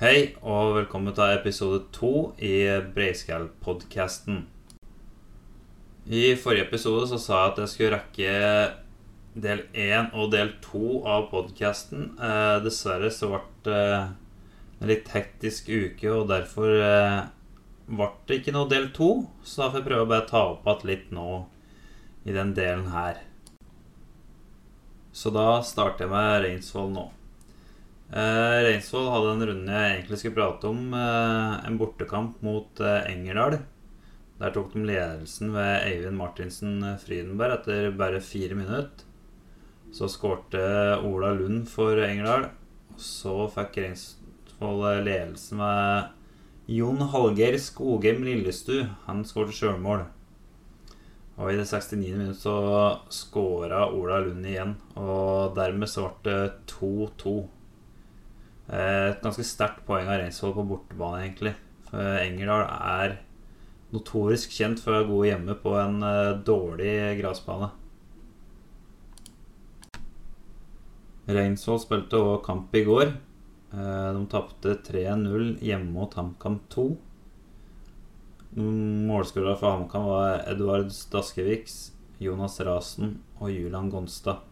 Hei, og velkommen til episode to i Breiskall-podkasten. I forrige episode så sa jeg at jeg skulle rekke del én og del to av podkasten. Eh, dessverre så ble det en litt hektisk uke, og derfor eh, ble det ikke noe del to. Så da får jeg prøve å bare ta opp igjen litt nå i den delen her. Så da starter jeg med Reinsvoll nå. Eh, Reinsvoll hadde en runde jeg egentlig skulle prate om. Uh, en bortekamp mot uh, Engerdal. Der tok de ledelsen ved Eivind Martinsen Frydenberg etter bare fire minutter. Så skårte Ola Lund for Engerdal. Så fikk Reinsvoll ledelsen ved Jon Hallgeir Skogheim Lillestu. Han skårte sjølmål. Og i det 69. minutt så skåra Ola Lund igjen. Og dermed så ble det 2-2. Et ganske sterkt poeng av Reinsvoll på bortebane, egentlig. For Engerdal er notorisk kjent for å være gode hjemme på en uh, dårlig gressbane. Reinsvoll spilte òg kamp i går. Uh, de tapte 3-0 hjemme mot HamKam 2. Målskårere for HamKam var Eduard Daskeviks, Jonas Rasen og Julian Gonstad.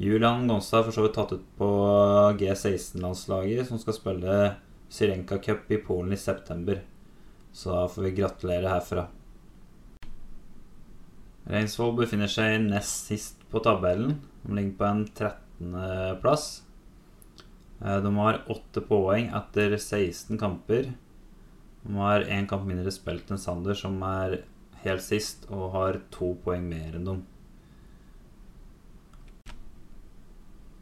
Julian Gonstad er for så vidt tatt ut på G16-landslaget, som skal spille Syrenka Cup i Polen i september. Så da får vi gratulere herfra. Reinsvoll befinner seg nest sist på tabellen. De ligger på en 13.-plass. De har 8 poeng etter 16 kamper. De har én kamp mindre spilt enn Sander, som er helt sist, og har to poeng mer enn dem.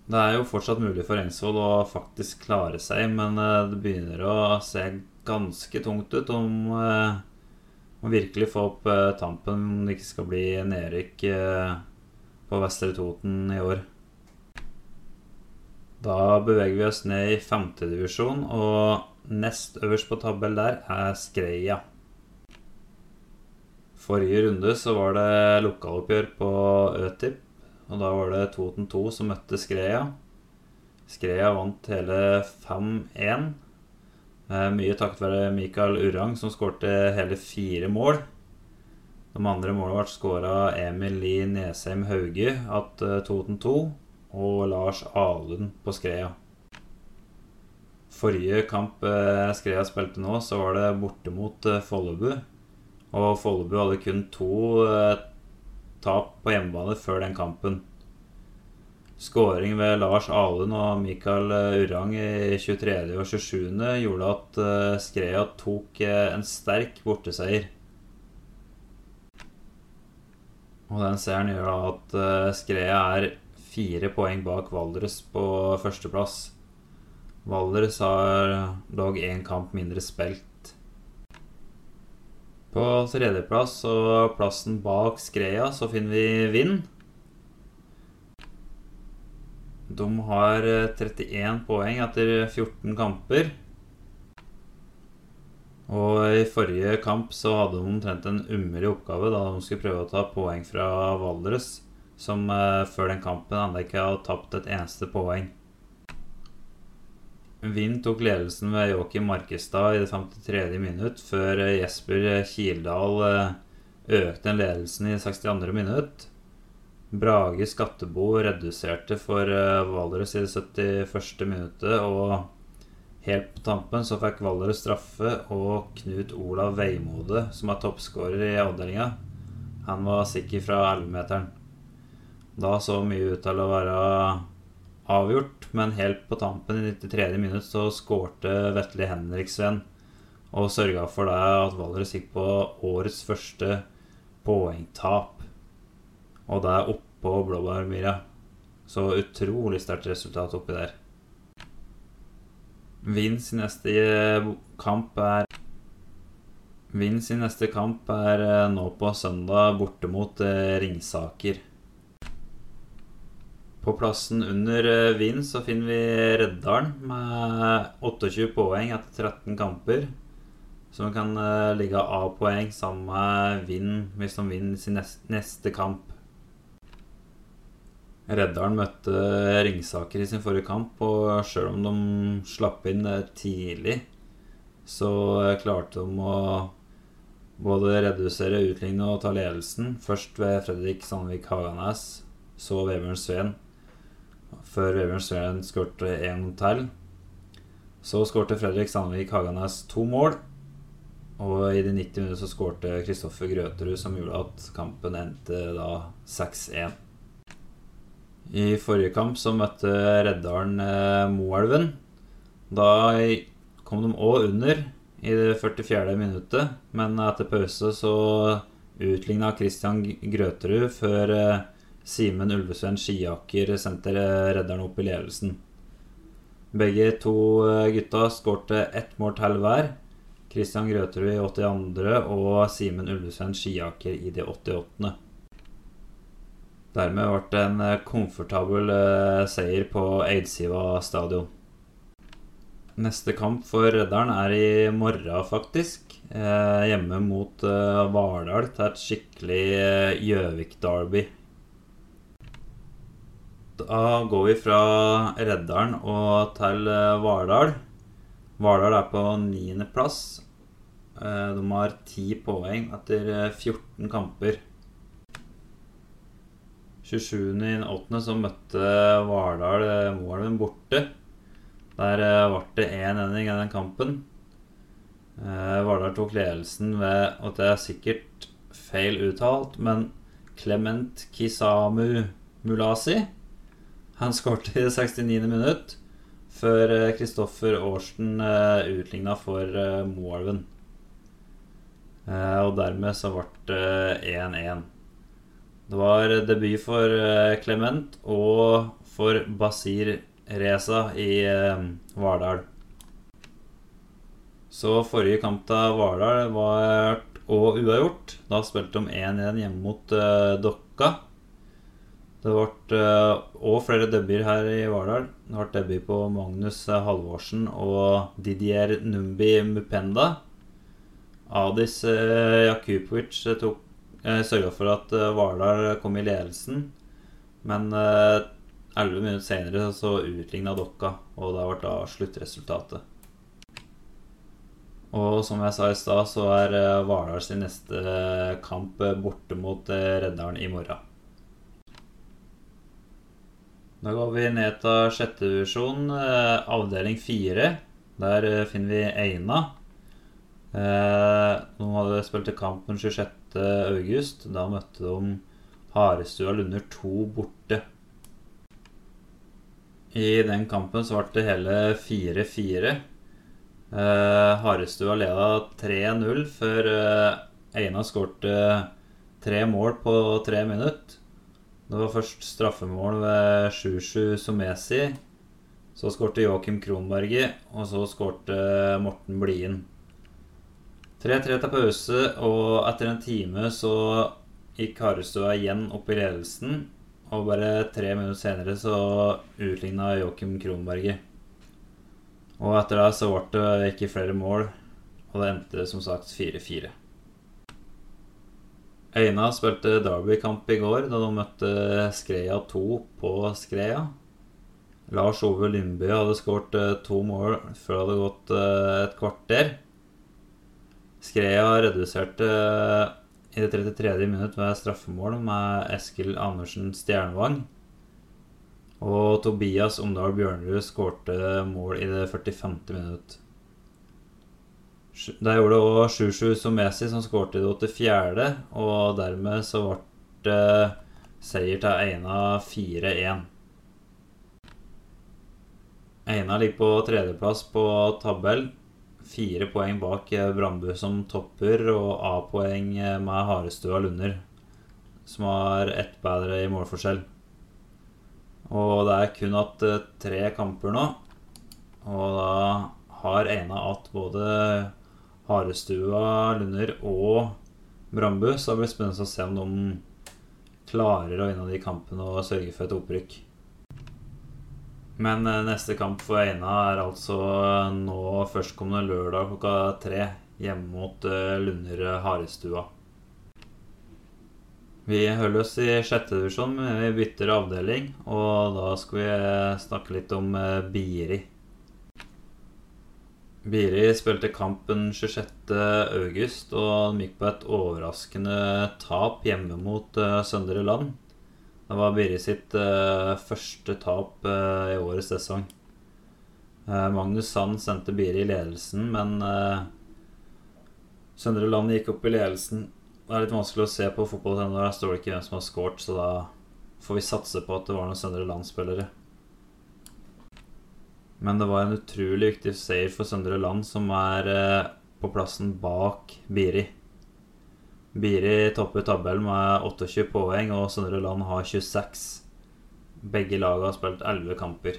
Det er jo fortsatt mulig for Reinsvoll å faktisk klare seg, men det begynner å se ganske tungt ut om å virkelig få opp tampen om det ikke skal bli nedrykk på Vestre Toten i år. Da beveger vi oss ned i femtedivisjon, og nest øverst på tabell der er Skreia. Forrige runde så var det lokaloppgjør på Øtip, og da var det Toten 2 som møtte Skreia. Skreia vant hele 5-1. Mye takket være Mikael Urang, som skårte hele fire mål. De andre målene ble skåra Emil Lie Nesheim Hauge at Toten 2 og Lars Alund på Skreia. Forrige kamp Skreia spilte nå, så var det borte mot Follebu. Og Follebu hadde kun to tap på hjemmebane før den kampen. Skåring ved Lars Alund og Mikael Urang i 23. og 27. gjorde at Skreia tok en sterk borteseier. Og den seieren gjør at Skreia er fire poeng bak Valdres på førsteplass. Valdres har dog én kamp mindre spilt. På tredjeplass og plassen bak Skreia så finner vi Vind. De har 31 poeng etter 14 kamper. Og i forrige kamp så hadde de omtrent en umulig oppgave da de skulle prøve å ta poeng fra Valdres, som før den kampen ennå ikke har tapt et eneste poeng. Vind tok ledelsen ved Joakim Markestad i det 53. minutt, før Jesper Kildahl økte ledelsen i 62. minutt. Brage Skattebo reduserte for Valdres i det 71. minuttet, og helt på tampen så fikk Valdres straffe, og Knut Olav Veimode, som er toppskårer i avdelinga, han var sikker fra 11-meteren. Da så mye ut til å være avgjort, men helt på tampen i 93. minutt så skårte Vetle Henriksen og sørga for det at Valdres gikk på årets første poengtap. Og det er oppå Blåbærmyra. Så utrolig sterkt resultat oppi der. Vind sin neste kamp er Vind sin neste kamp er nå på søndag borte mot Ringsaker. På plassen under Wien så finner vi Reddalen med 28 poeng etter 13 kamper. Som kan ligge av poeng sammen med Vind hvis de vinner sin neste kamp. Reddalen møtte Ringsaker i sin forrige kamp, og sjøl om de slapp inn eh, tidlig, så eh, klarte de å både redusere, utligne og ta ledelsen. Først ved Fredrik Sandvik Haganes, så Vebjørn Sveen. Før Vebjørn Sveen skårte én til. Så skårte Fredrik Sandvik Haganes to mål. Og i de 90 minutter så skårte Kristoffer Grøterud, som gjorde at kampen endte da 6-1. I forrige kamp så møtte Reddalen eh, Moelven. Da kom de òg under i det 44. minuttet, men etter pause så utligna Christian Grøterud før eh, Simen Ulvesveen Skiaker sendte Redderen opp i ledelsen. Begge to eh, gutta skårte ett mål til hver. Christian Grøterud i 82. og Simen Ulvesveen Skiaker i det 88. Dermed ble det en eh, komfortabel eh, seier på Eidsiva stadion. Neste kamp for Redderen er i morgen, faktisk. Eh, hjemme mot Vardal til et skikkelig Gjøvik-derby. Da går vi fra Reddaren og til Vardal. Vardal er på niendeplass. De har ti poeng etter 14 kamper. 27.8. så møtte Vardal eh, Moelven borte. Der eh, ble det 1-1 i den kampen. Eh, Vardal tok ledelsen ved at det er sikkert feil uttalt, men Clement Kisamu Mulasi Han skåret i 69. minutt før Kristoffer Aarsten utligna for Moelven. Og dermed så ble det 1-1. Det var debut for eh, Clement og for Basir Reza i eh, Vardal. Så forrige kamp til Vardal var og uavgjort. Da spilte de 1-1 hjemme mot Dokka. Det ble òg uh, flere debuter her i Vardal. Det ble debut på Magnus Halvorsen og Didier Numbi Mupenda. Adis uh, Jakupovic tok sørga for at Vardal kom i ledelsen, men eh, elleve minutter senere så utligna Dokka, og det ble da sluttresultatet. Og som jeg sa i stad, så er Vardal sin neste kamp borte mot Reddaren i morgen. Da går vi ned til sjette divisjon, avdeling fire. Der finner vi Eina. De hadde spilt til kamp den 26 august. Da møtte de Harestua Lunder 2 borte. I den kampen så ble det hele 4-4. Eh, Harestua leda 3-0 før eh, Eina skårte tre mål på tre minutter. Det var først straffemål ved Sjusju Somesi. Så skårte Joakim Kronberget, og så skårte Morten Blien. 3-3 til pause, og etter en time så gikk Harestua igjen opp i ledelsen. Og bare tre minutter senere så utligna Joakim Kronberget. Og etter det så ble det ikke flere mål, og det endte som sagt 4-4. Eina spilte Derby-kamp i går da de møtte Skreia 2 på Skreia. Lars Ove Lindby hadde skåret eh, to mål før det hadde gått eh, et kvarter. Skreia reduserte eh, i det 33. minutt ved straffemål med Eskil Andersen Stjernevang. Og Tobias Omdal Bjørnerud skårte mål i det 45. minutt. Der gjorde det òg Shushu Somesi som skårte i det 84., og dermed så ble det seier til Eina 4-1. Eina ligger på tredjeplass på tabell fire poeng bak Brambu Brandbu som topper, og A-poeng eh, med Harestua Lunder, som har ett bedre i målforskjell. Og det er kun hatt eh, tre kamper nå, og da har Eina hatt både Harestua, Lunder og Brambu. så det blir spennende å se om de klarer å vinne de kampene og sørge for et opprykk. Men eh, neste kamp for Eina er altså eh, nå førstkommende lørdag klokka tre hjemme mot eh, Lunder Harestua. Vi holder oss i sjette divisjon, men vi bytter avdeling. Og da skal vi snakke litt om Biri. Biri spilte kampen 26. august, og de gikk på et overraskende tap hjemme mot uh, Søndre Land. Det var Biri sitt uh, første tap uh, i årets sesong. Magnus Sand sendte Biri i ledelsen, men Søndre Land gikk opp i ledelsen det er litt vanskelig å se på fotball-TV. Der står det ikke hvem som har scoret, så da får vi satse på at det var noen Søndre Land-spillere. Men det var en utrolig viktig seier for Søndre Land, som er eh, på plassen bak Biri. Biri topper tabellen med 28 poeng, og Søndre Land har 26. Begge lag har spilt 11 kamper.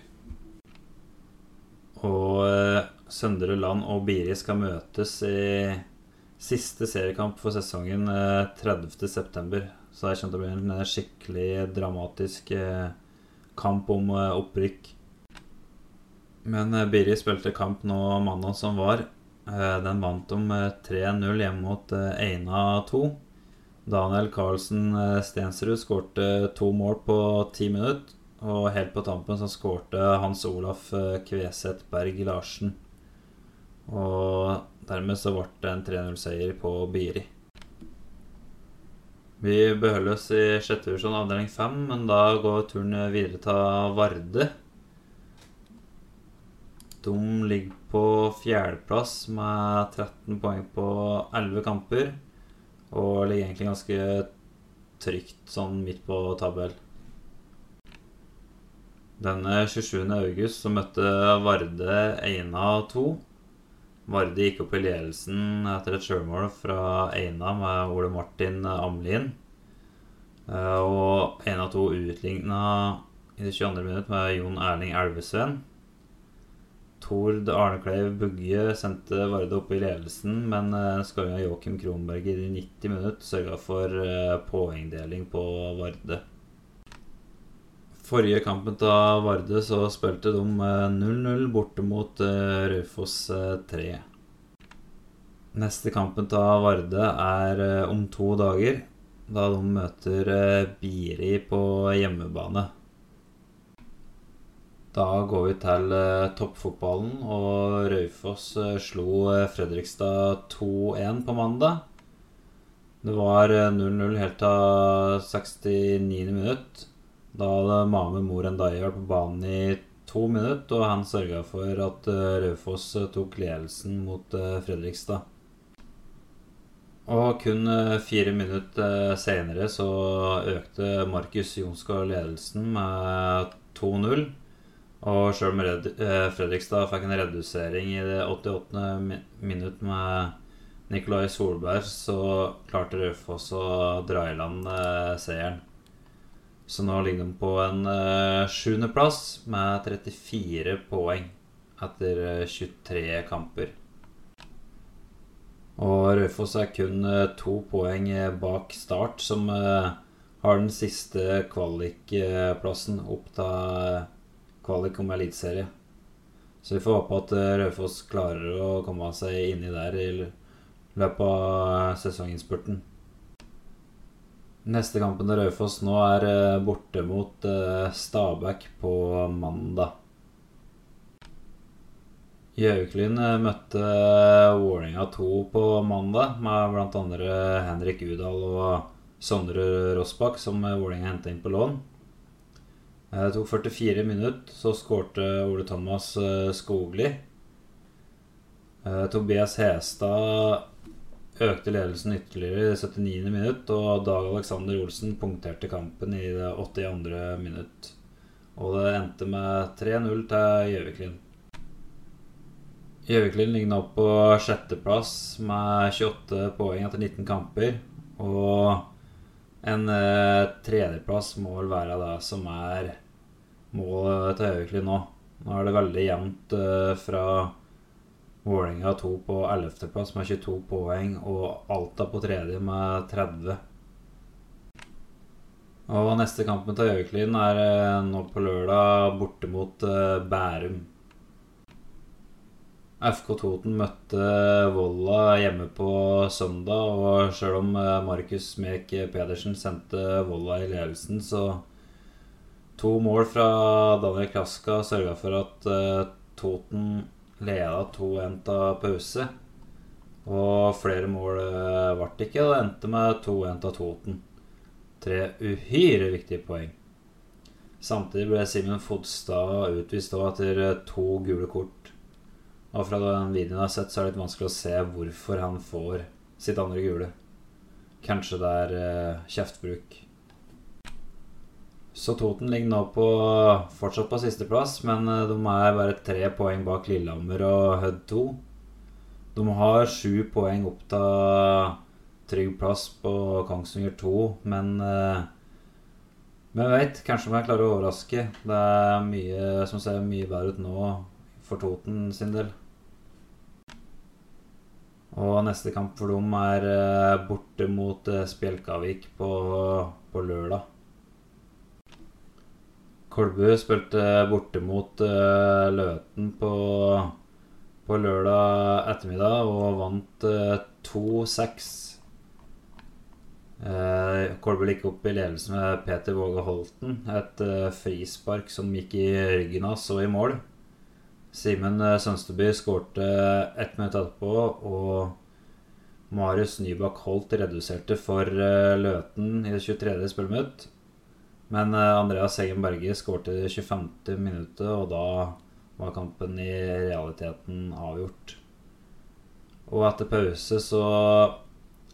Og eh, Søndre Land og Biri skal møtes i Siste seriekamp for sesongen 30.9. Eh, Så det kommer til å bli en skikkelig dramatisk eh, kamp om opprykk. Men Biri spilte kamp nå mandag som var. Den vant om 3-0 hjemme mot Eina 2. Daniel Carlsen Stensrud skårte to mål på ti minutter. Og helt på tampen så skårte Hans Olaf Kveseth Berg Larsen. Og Dermed så ble det en 3-0-seier på Biri. Vi beholder oss i sjette divisjon, avdeling fem, men da går turen videre til Varde. De ligger på fjerdeplass med 13 poeng på 11 kamper. Og ligger egentlig ganske trygt sånn midt på tabell. Denne 27. august så møtte Varde Eina 2. Vardi gikk opp i ledelsen etter et sjølmål fra Eina med Ole Martin Amlin. Eh, og 1 av 2 utligna i det 22. minutt med Jon Erling Elvesveen. Tord Arnekleiv Bugge sendte Varde opp i ledelsen, men uh, skåringa av Joakim Kronberg i de 90 minutter sørga for uh, poengdeling på Varde. Forrige kampen til Varde så spilte de 0-0 borte mot eh, Raufoss 3. Eh, Neste kampen til Varde er eh, om to dager, da de møter Biri på hjemmebane. Da går vi til toppfotballen, og Raufoss slo Fredrikstad 2-1 på mandag. Det var 0-0 helt til 69. minutt. Da hadde Mame Mor Ndai vært på banen i to minutter, og han sørga for at eh, Raufoss eh, tok ledelsen mot eh, Fredrikstad. Og kun fire minutter senere så økte Markus Jonsgaard ledelsen med 2-0. Og sjøl om Fredrikstad fikk en redusering i det 88. minutt med Nikolai Solberg, så klarte Raufoss å dra i land seieren. Så nå ligger de på en uh, sjuendeplass med 34 poeng etter 23 eh, kamper. Og Raufoss er kun to poeng bak Start, som har den siste kvalikplassen opp til kvalik om eliteserie. Så vi får håpe at Raufoss klarer å komme seg inni der i løpet av sesonginnspurten. Neste kampen til Raufoss nå er eh, borte mot eh, Stabæk på mandag. Gjøviklyn eh, møtte Vålerenga 2 på mandag, med bl.a. Henrik Udal og Sondre Rossbakk, som Vålerenga henta inn på lån. Det tok 44 minutter, så skårte Ole Thomas Skogli. Tobias Hestad økte ledelsen ytterligere i det 79. minutt, og Dag Alexander Olsen punkterte kampen i det 82. minutt. Og det endte med 3-0 til Gjøviklin. Gjøviklin ligger nå på sjetteplass med 28 poeng etter 19 kamper. Og en uh, tredjeplass må vel være det som er målet til Gjøviklin nå. Nå er det veldig jevnt uh, fra Vålerenga 2 på 11.-plass med 22 poeng, og Alta på tredje med 30. Og neste kampen til Gjøviklin er eh, nå på lørdag borte mot Bærum. FK Toten møtte Volla hjemme på søndag, og sjøl om eh, Markus Mek Pedersen sendte Volla i ledelsen, så to mål fra Daniel Klaska sørga for at uh, Toten leda 2-1 av pause. Og flere mål ble det ikke, og det endte med 2-1 av Toten. Tre uhyre viktige poeng. Samtidig ble Simen Fodstad utvist etter to gule kort og fra den videoen jeg har sett, så er det litt vanskelig å se hvorfor han får sitt andre gule. Kanskje det er eh, kjeftbruk. Så Toten ligger nå på, fortsatt på sisteplass, men uh, de er bare tre poeng bak Lillehammer og Hødd 2. De har sju poeng opp til trygg plass på Kongsvinger 2, men uh, men veit, kanskje de klarer å overraske. Det er mye som ser mye bedre ut nå for Toten sin del. Og neste kamp for dem er uh, borte mot uh, Spjelkavik på, på, lørdag. Kolbu spilte borte mot uh, Løten på, på, lørdag ettermiddag og vant 2-6. Kolbu gikk opp i ledelse med Peter Våge Holten. Et frispark som gikk i ryggen hans og i mål. Simen eh, Sønsteby skårte ett minutt etterpå, og Marius Nybakk Holt reduserte for eh, Løten i det 23. spilleminutt. Men eh, Andreas Heggen Berge skårte i det 25. minuttet, og da var kampen i realiteten avgjort. Og etter pause så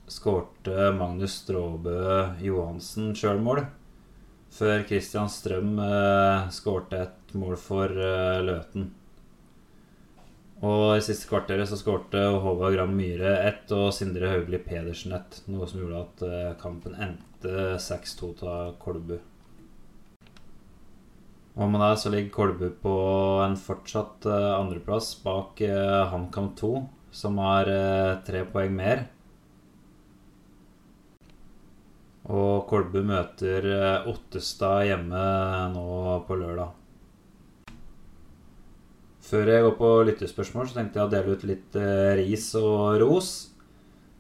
skårte Magnus Stråbø Johansen sjølmål. Før Christian Strøm skårte et mål for eh, Løten. Og i siste kvarteret så skårte Håvard Gram Myhre ett og Sindre Haugli Pedersen ett. Noe som gjorde at eh, kampen endte 6-2 til Kolbu. Og med det så ligger Kolbu på en fortsatt uh, andreplass bak uh, HamKam 2, som har tre poeng mer. Og Kolbu møter Ottestad hjemme nå på lørdag. Før jeg går på lyttespørsmål, så tenkte jeg å dele ut litt eh, ris og ros.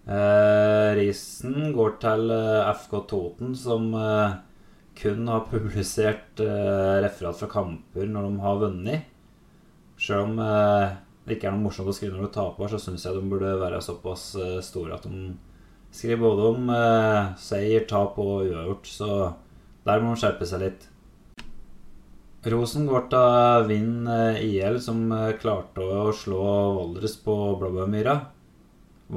Eh, risen går til eh, FK Toten, som eh, kun har publisert eh, referat fra kamper når de har vunnet. Selv om eh, det ikke er noe morsomt å skrive når du taper, så syns jeg de burde være såpass store at de skriver både om seier, tap og uavgjort. Så der må de skjerpe seg litt. Rosen går til Vind eh, IL, som eh, klarte å slå Valdres på Blåbærmyra.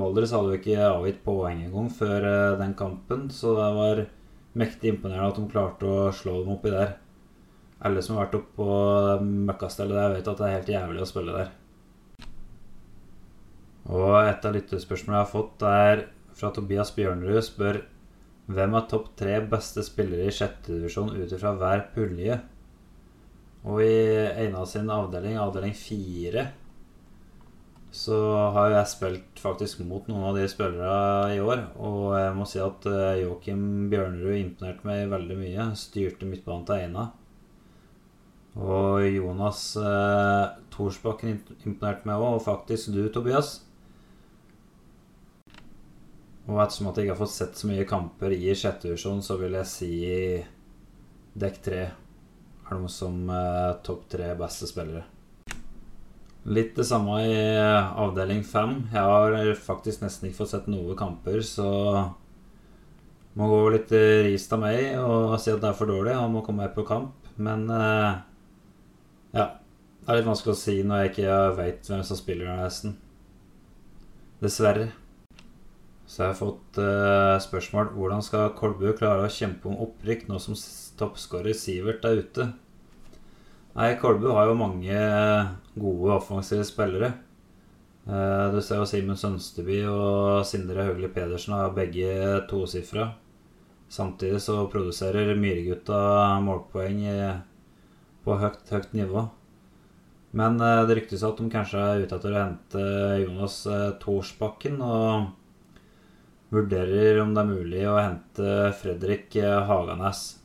Valdres hadde jo ikke avgitt poeng engang før eh, den kampen, så det var mektig imponerende at de klarte å slå dem oppi der. Alle som har vært oppe på møkkastellet der, vet at det er helt jævlig å spille der. Og et av lyttespørsmålene jeg har fått, er fra Tobias Bjørnerud, spør hvem er topp tre beste spillere i sjette divisjon ut ifra hver pulje? Og i Einar sin avdeling, avdeling fire, så har jeg spilt faktisk mot noen av de spillere i år. Og jeg må si at eh, Joakim Bjørnerud imponerte meg veldig mye. Styrte midtbanen til Eina. Og Jonas eh, Thorsbakken imponerte meg òg, og faktisk du, Tobias. Og ettersom at jeg ikke har fått sett så mye kamper i sjette divisjon, så vil jeg si dekk tre er de som eh, topp tre beste spillere. Litt det samme i eh, avdeling fem. Jeg har faktisk nesten ikke fått sett noen kamper, så må gå litt ris av meg og si at det er for dårlig og må komme meg på kamp. Men eh, ja. Det er litt vanskelig å si når jeg ikke veit hvem som spiller nesten. Dessverre. Så jeg har fått eh, spørsmål hvordan skal Kolbu klare å kjempe om opprykk nå som toppskårer Sivert er ute? Nei, Kolbu har jo mange gode offensive spillere. Uh, du ser jo Simen Sønsteby og Sindre Høgli Pedersen har begge tosifra. Samtidig så produserer Myregutta målpoeng på høyt, høyt nivå. Men det ryktes at de kanskje er ute etter å hente Jonas Torsbakken. og vurderer om det er mulig å hente Fredrik eh, Haganes.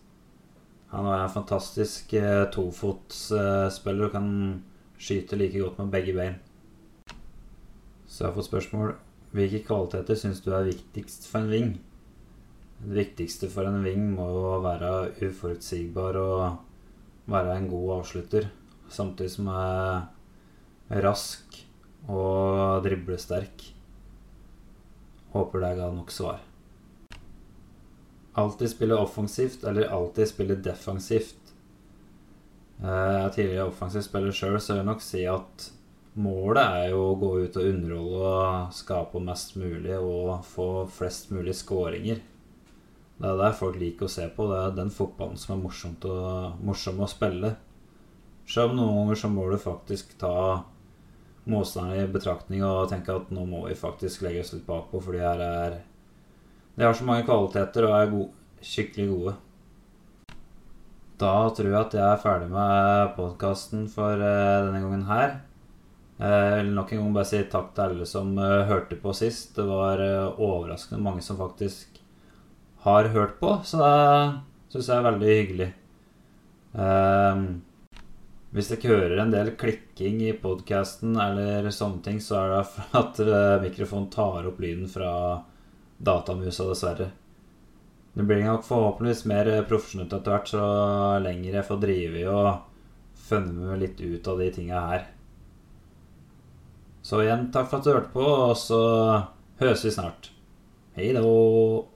Han er en fantastisk eh, tofotsspiller og kan skyte like godt med begge bein. Så jeg har fått spørsmål hvilke kvaliteter syns du er viktigst for en ving? Det viktigste for en ving må jo være uforutsigbar og være en god avslutter. Samtidig som er rask og driblesterk. Håper det ga nok svar. Alltid spille offensivt eller alltid spille defensivt. Eh, Jeg er tidligere offensiv spiller sjøl, så jeg vil nok si at målet er jo å gå ut og underholde og skape mest mulig og få flest mulig skåringer. Det er det folk liker å se på. Det er den fotballen som er morsomt å, morsom å spille. Selv om noen ganger så må du faktisk ta motstanderen i betraktning og tenke at nå må vi faktisk legge oss litt bakpå, fordi her er De har så mange kvaliteter og er gode, skikkelig gode. Da tror jeg at jeg er ferdig med podkasten for eh, denne gangen her. Eh, Jeg vil nok en gang bare si takk til alle som eh, hørte på sist. Det var overraskende mange som faktisk har hørt på, så det syns jeg er veldig hyggelig. Hvis dere hører en del klikking i podkasten eller sånne ting, så er det at mikrofonen tar opp lyden fra datamusa, dessverre. Det blir nok forhåpentligvis mer profesjonelt etter hvert, så lenger jeg får drive i og funnet meg litt ut av de tinga her. Så igjen, takk for at du hørte på, og så høres vi snart. Hei då!